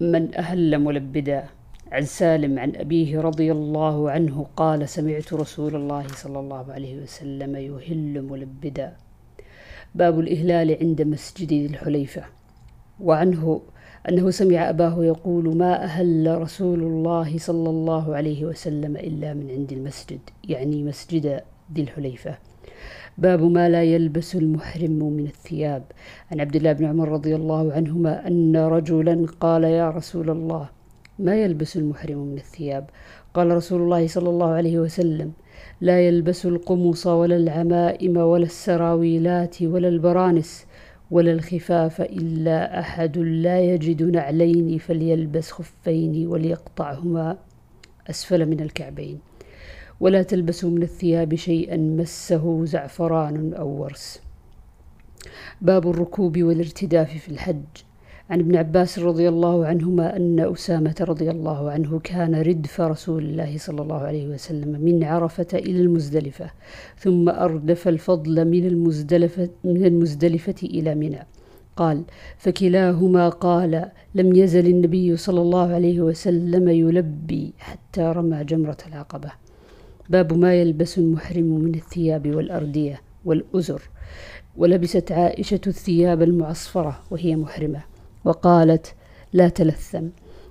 من أهل ملبدا عن سالم عن أبيه رضي الله عنه قال سمعت رسول الله صلى الله عليه وسلم يهل ملبدا باب الإهلال عند مسجد الحليفة. وعنه أنه سمع أباه يقول ما أهل رسول الله صلى الله عليه وسلم إلا من عند المسجد. يعني مسجد ذي الحليفة. باب ما لا يلبس المحرم من الثياب. عن عبد الله بن عمر رضي الله عنهما أن رجلا قال يا رسول الله ما يلبس المحرم من الثياب؟ قال رسول الله صلى الله عليه وسلم لا يلبس القمص ولا العمائم ولا السراويلات ولا البرانس ولا الخفاف إلا أحد لا يجد نعلين فليلبس خفين وليقطعهما أسفل من الكعبين. ولا تلبسوا من الثياب شيئا مسه زعفران أو ورس. باب الركوب والارتداف في الحج. عن ابن عباس رضي الله عنهما أن أسامة رضي الله عنه كان ردف رسول الله صلى الله عليه وسلم من عرفة إلى المزدلفة ثم أردف الفضل من المزدلفة, من المزدلفة إلى منى. قال فكلاهما قال لم يزل النبي صلى الله عليه وسلم يلبي حتى رمى جمرة العقبة. باب ما يلبس المحرم من الثياب والأردية والأزر. ولبست عائشة الثياب المعصفرة وهي محرمة. وقالت لا تلثم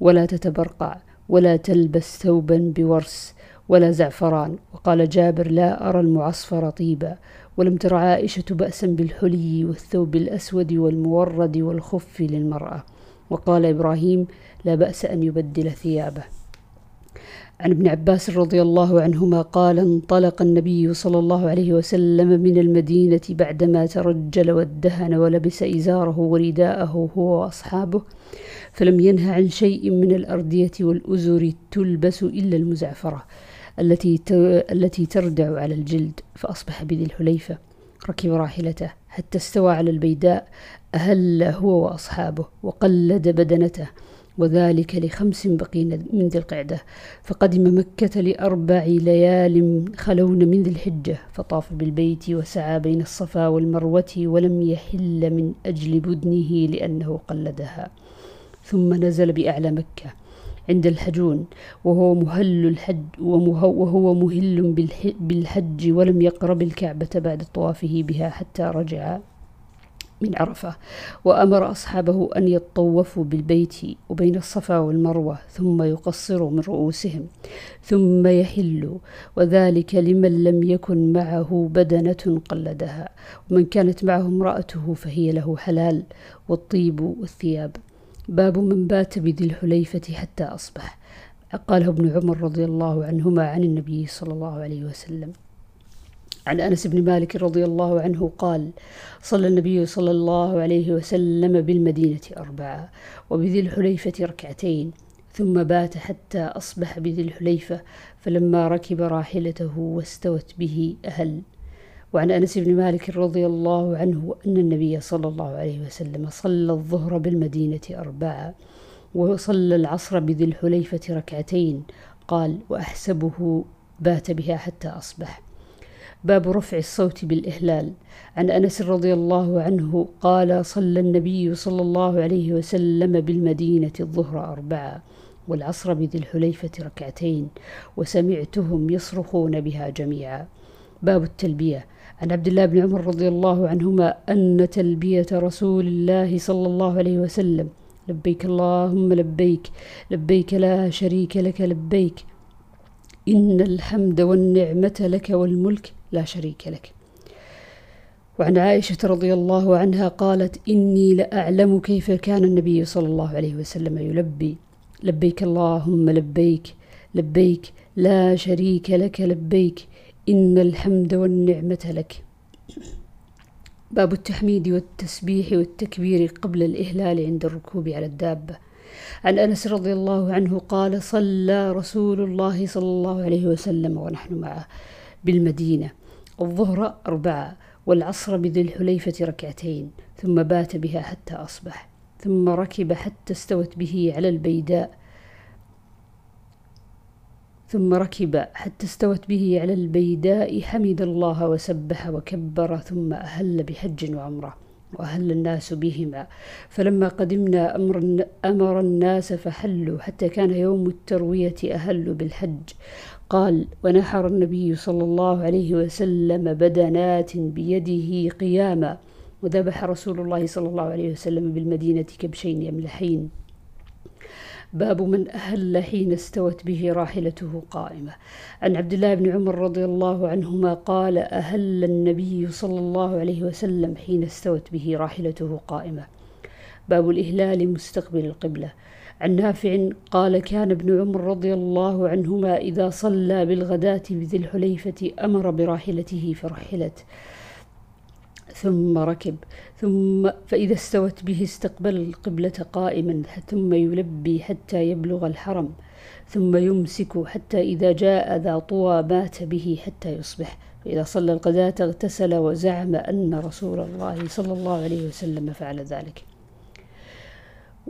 ولا تتبرقع ولا تلبس ثوبا بورس ولا زعفران. وقال جابر لا أرى المعصفر طيبا ولم تر عائشة بأسا بالحلي والثوب الأسود والمورد والخف للمرأة. وقال إبراهيم لا بأس أن يبدل ثيابه. عن ابن عباس رضي الله عنهما قال انطلق النبي صلى الله عليه وسلم من المدينة بعدما ترجل وادهن ولبس إزاره ورداءه هو وأصحابه فلم ينه عن شيء من الأردية والأزر تلبس إلا المزعفرة التي التي تردع على الجلد فأصبح بذي الحليفة. ركب راحلته حتى استوى على البيداء أهل هو وأصحابه وقلد بدنته. وذلك لخمس بقين من ذي القعدة. فقدم مكة لأربع ليال خلون من ذي الحجة فطاف بالبيت وسعى بين الصفا والمروة ولم يحل من أجل بدنه لأنه قلدها. ثم نزل بأعلى مكة عند الحجون وهو مهل الحج وهو مهل بالحج ولم يقرب الكعبة بعد طوافه بها حتى رجع من عرفة وأمر أصحابه أن يطوفوا بالبيت وبين الصفا والمروة ثم يقصروا من رؤوسهم ثم يحلوا وذلك لمن لم يكن معه بدنة قلدها. ومن كانت معه امرأته فهي له حلال والطيب والثياب. باب من بات بذي الحليفة حتى أصبح. قاله ابن عمر رضي الله عنهما عن النبي صلى الله عليه وسلم. عن أنس بن مالك رضي الله عنه قال صلى النبي صلى الله عليه وسلم بالمدينة أربعة وبذي الحليفة ركعتين ثم بات حتى أصبح بذي الحليفة فلما ركب راحلته واستوت به أهل. وعن أنس بن مالك رضي الله عنه أن النبي صلى الله عليه وسلم صلى الظهر بالمدينة أربعة وصلى العصر بذي الحليفة ركعتين قال وأحسبه بات بها حتى أصبح. باب رفع الصوت بالإهلال. عن أنس رضي الله عنه قال صلى النبي صلى الله عليه وسلم بالمدينة الظهر أربعة والعصر بذي الحليفة ركعتين وسمعتهم يصرخون بها جميعا. باب التلبية. عن عبد الله بن عمر رضي الله عنهما أن تلبية رسول الله صلى الله عليه وسلم لبيك اللهم لبيك لبيك لا شريك لك لبيك إن الحمد والنعمة لك والملك لا شريك لك. وعن عائشة رضي الله عنها قالت إني لأعلم كيف كان النبي صلى الله عليه وسلم يلبي. لبيك اللهم لبيك لبيك لا شريك لك لبيك إن الحمد والنعمة لك. باب التحميد والتسبيح والتكبير قبل الإهلال عند الركوب على الدابة. عن أنس رضي الله عنه قال صلى رسول الله صلى الله عليه وسلم ونحن معه بالمدينة. الظهر أربعة والعصر بذي الحليفة ركعتين ثم بات بها حتى أصبح ثم ركب حتى استوت به على البيداء ثم ركب حتى استوت به على البيداء حمد الله وسبح وكبر ثم أهل بحج وعمرة وأهل الناس بهما. فلما قدمنا أمر, أمر الناس فحلوا حتى كان يوم التروية أهلوا بالحج. قال ونحر النبي صلى الله عليه وسلم بدنات بيده قياما وذبح رسول الله صلى الله عليه وسلم بالمدينة كبشين يملحين. باب من أهل حين استوت به راحلته قائمة. عن عبد الله بن عمر رضي الله عنهما قال أهل النبي صلى الله عليه وسلم حين استوت به راحلته قائمة. باب الإهلال مستقبل القبلة. عن نافع قال كان ابن عمر رضي الله عنهما إذا صلى بالغداة بذي الحليفة أمر براحلته فرحلت. ثم ركب. ثم فإذا استوت به استقبل القبلة قائما ثم يلبي حتى يبلغ الحرم. ثم يمسك حتى إذا جاء ذا طوى مات به حتى يصبح. فإذا صلى الغداة اغتسل وزعم أن رسول الله صلى الله عليه وسلم فعل ذلك.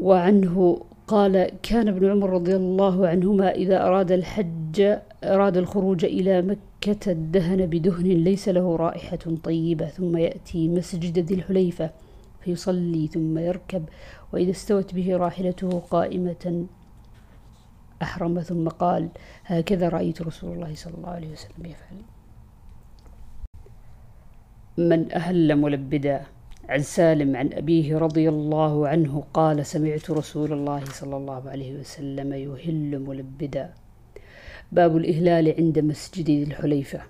وعنه قال كان ابن عمر رضي الله عنهما إذا أراد الحج أراد الخروج إلى مكة الدهن بدهن ليس له رائحة طيبة ثم يأتي مسجد ذي الحليفة فيصلي ثم يركب وإذا استوت به راحلته قائمة أحرم ثم قال هكذا رأيت رسول الله صلى الله عليه وسلم يفعل. من أهل ملبدا. عن سالم عن أبيه رضي الله عنه قال سمعت رسول الله صلى الله عليه وسلم يهل ملبدا. باب الإهلال عند مسجد الحليفة.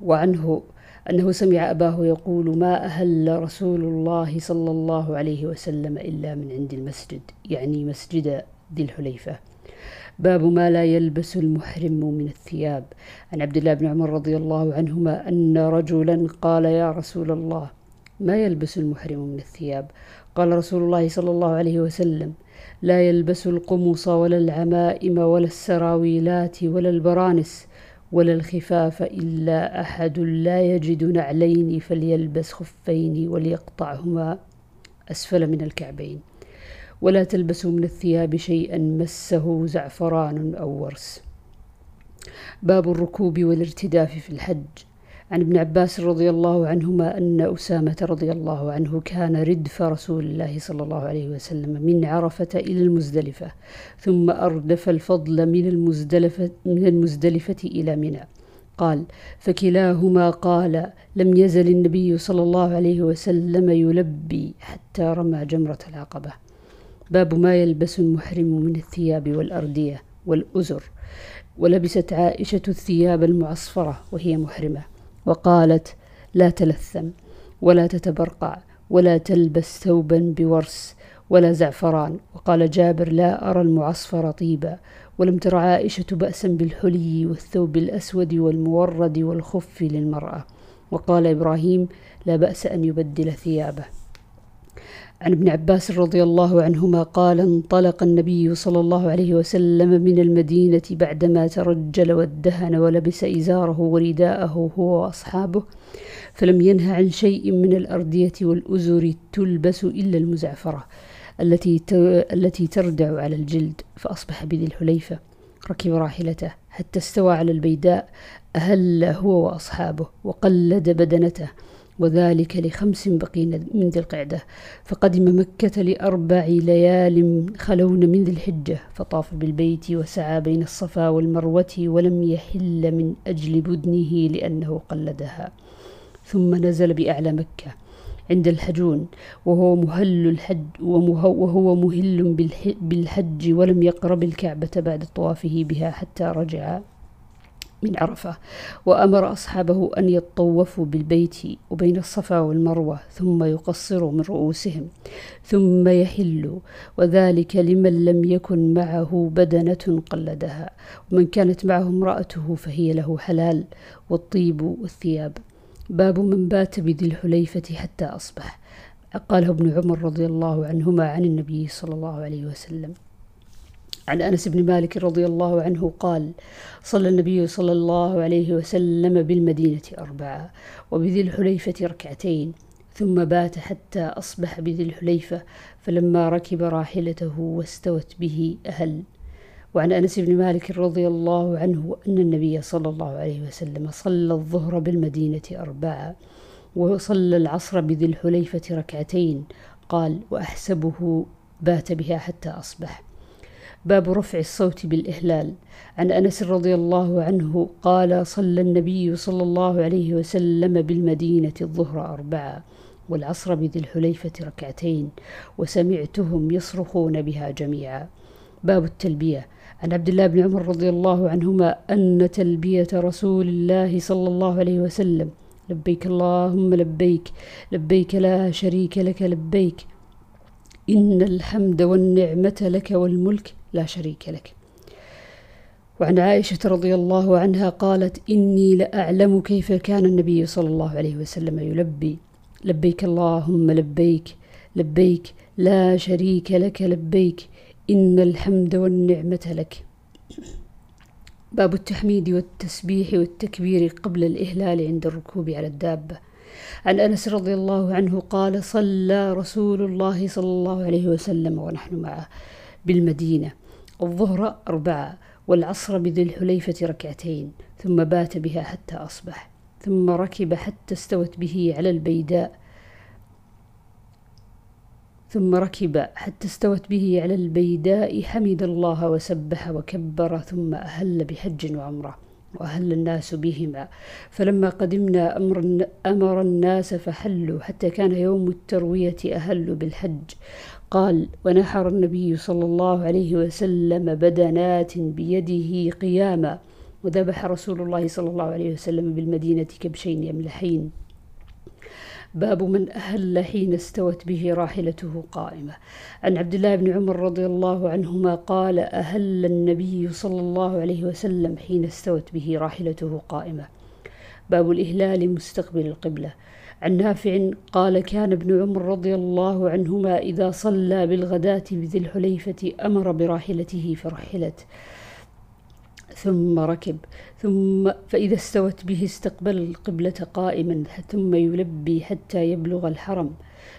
وعنه أنه سمع أباه يقول ما أهل رسول الله صلى الله عليه وسلم إلا من عند المسجد يعني مسجد ذي الحليفة. باب ما لا يلبس المحرم من الثياب. عن عبد الله بن عمر رضي الله عنهما أن رجلا قال يا رسول الله ما يلبس المحرم من الثياب. قال رسول الله صلى الله عليه وسلم لا يلبس القمص ولا العمائم ولا السراويلات ولا البرانس ولا الخفاف إلا أحد لا يجد نعلين فليلبس خفين وليقطعهما أسفل من الكعبين. ولا تلبسوا من الثياب شيئا مسه زعفران أو ورس. باب الركوب والارتداف في الحج. عن ابن عباس رضي الله عنهما أن أسامة رضي الله عنه كان ردف رسول الله صلى الله عليه وسلم من عرفة إلى المزدلفة ثم أردف الفضل من المزدلفة, من المزدلفة إلى منى. قال فكلاهما قال لم يزل النبي صلى الله عليه وسلم يلبي حتى رمى جمرة العقبة. باب ما يلبس المحرم من الثياب والأردية والأزر ولبست عائشة الثياب المعصفرة وهي محرمة. وقالت لا تلثم ولا تتبرقع ولا تلبس ثوبا بورس ولا زعفران. وقال جابر لا أرى المعصفر طيبا ولم تر عائشة بأسا بالحلي والثوب الأسود والمورد والخف للمرأة. وقال إبراهيم لا بأس أن يبدل ثيابه. عن ابن عباس رضي الله عنهما قال انطلق النبي صلى الله عليه وسلم من المدينة بعدما ترجل وادهن ولبس إزاره ورداءه هو وأصحابه فلم ينه عن شيء من الأردية والأزر تلبس إلا المزعفرة التي التي تردع على الجلد فأصبح بذي الحليفة. ركب راحلته حتى استوى على البيداء أهل هو وأصحابه وقلد بدنته. وذلك لخمس بقين من ذي القعدة. فقدم مكة لأربع ليال خلون من ذي الحجة فطاف بالبيت وسعى بين الصفا والمروة ولم يحل من أجل بدنه لأنه قلدها. ثم نزل بأعلى مكة عند الحجون وهو مهل الحج وهو مهل بالحج ولم يقرب الكعبة بعد طوافه بها حتى رجع من عرفة وأمر أصحابه أن يطوفوا بالبيت وبين الصفا والمروة ثم يقصروا من رؤوسهم ثم يحلوا وذلك لمن لم يكن معه بدنة قلدها ومن كانت معه امرأته فهي له حلال والطيب والثياب. باب من بات بذي الحليفة حتى أصبح. قاله ابن عمر رضي الله عنهما عن النبي صلى الله عليه وسلم. عن أنس بن مالك رضي الله عنه قال صلى النبي صلى الله عليه وسلم بالمدينة أربعة وبذي الحليفة ركعتين ثم بات حتى أصبح بذي الحليفة فلما ركب راحلته واستوت به أهل. وعن أنس بن مالك رضي الله عنه أن النبي صلى الله عليه وسلم صلى الظهر بالمدينة أربعة وصلى العصر بذي الحليفة ركعتين قال وأحسبه بات بها حتى أصبح. باب رفع الصوت بالإهلال. عن أنس رضي الله عنه قال صلى النبي صلى الله عليه وسلم بالمدينة الظهر أربعة والعصر بذي الحليفة ركعتين وسمعتهم يصرخون بها جميعا. باب التلبية. عن عبد الله بن عمر رضي الله عنهما أن تلبية رسول الله صلى الله عليه وسلم لبيك اللهم لبيك لبيك لا شريك لك لبيك إن الحمد والنعمة لك والملك لا شريك لك. وعن عائشة رضي الله عنها قالت إني لأعلم كيف كان النبي صلى الله عليه وسلم يلبي. لبيك اللهم لبيك. لبيك. لا شريك لك لبيك. إن الحمد والنعمة لك. باب التحميد والتسبيح والتكبير قبل الإهلال عند الركوب على الدابة. عن أنس رضي الله عنه قال صلى رسول الله صلى الله عليه وسلم ونحن معه بالمدينة. الظهر أربعة والعصر بذي الحليفة ركعتين ثم بات بها حتى أصبح ثم ركب حتى استوت به على البيداء ثم ركب حتى استوت به على البيداء حمد الله وسبح وكبر ثم أهل بحج وعمرة وأهل الناس بهما. فلما قدمنا أمر, أمر الناس فحلوا حتى كان يوم التروية أهلوا بالحج. قال ونحر النبي صلى الله عليه وسلم بدنات بيده قياما وذبح رسول الله صلى الله عليه وسلم بالمدينة كبشين يملحين. باب من أهل حين استوت به راحلته قائمة. عن عبد الله بن عمر رضي الله عنهما قال أهل النبي صلى الله عليه وسلم حين استوت به راحلته قائمة. باب الإهلال مستقبل القبلة. عن نافع قال كان ابن عمر رضي الله عنهما إذا صلى بالغداة بذي الحليفة أمر براحلته فرحلت. ثم ركب. ثم فإذا استوت به استقبل القبلة قائما ثم يلبي حتى يبلغ الحرم.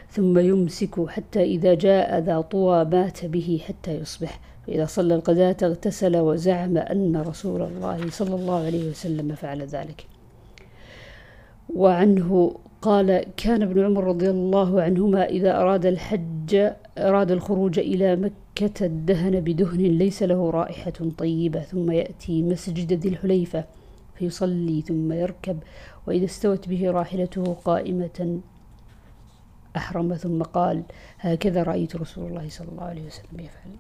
ثم يمسك حتى إذا جاء ذا طوى مات به حتى يصبح. فإذا صلى الغداة اغتسل وزعم أن رسول الله صلى الله عليه وسلم فعل ذلك. وعنه قال كان ابن عمر رضي الله عنهما إذا أراد الحج أراد الخروج إلى مكة الدهن بدهن ليس له رائحة طيبة ثم يأتي مسجد ذي الحليفة فيصلي ثم يركب وإذا استوت به راحلته قائمة أحرم ثم قال هكذا رأيت رسول الله صلى الله عليه وسلم يفعل.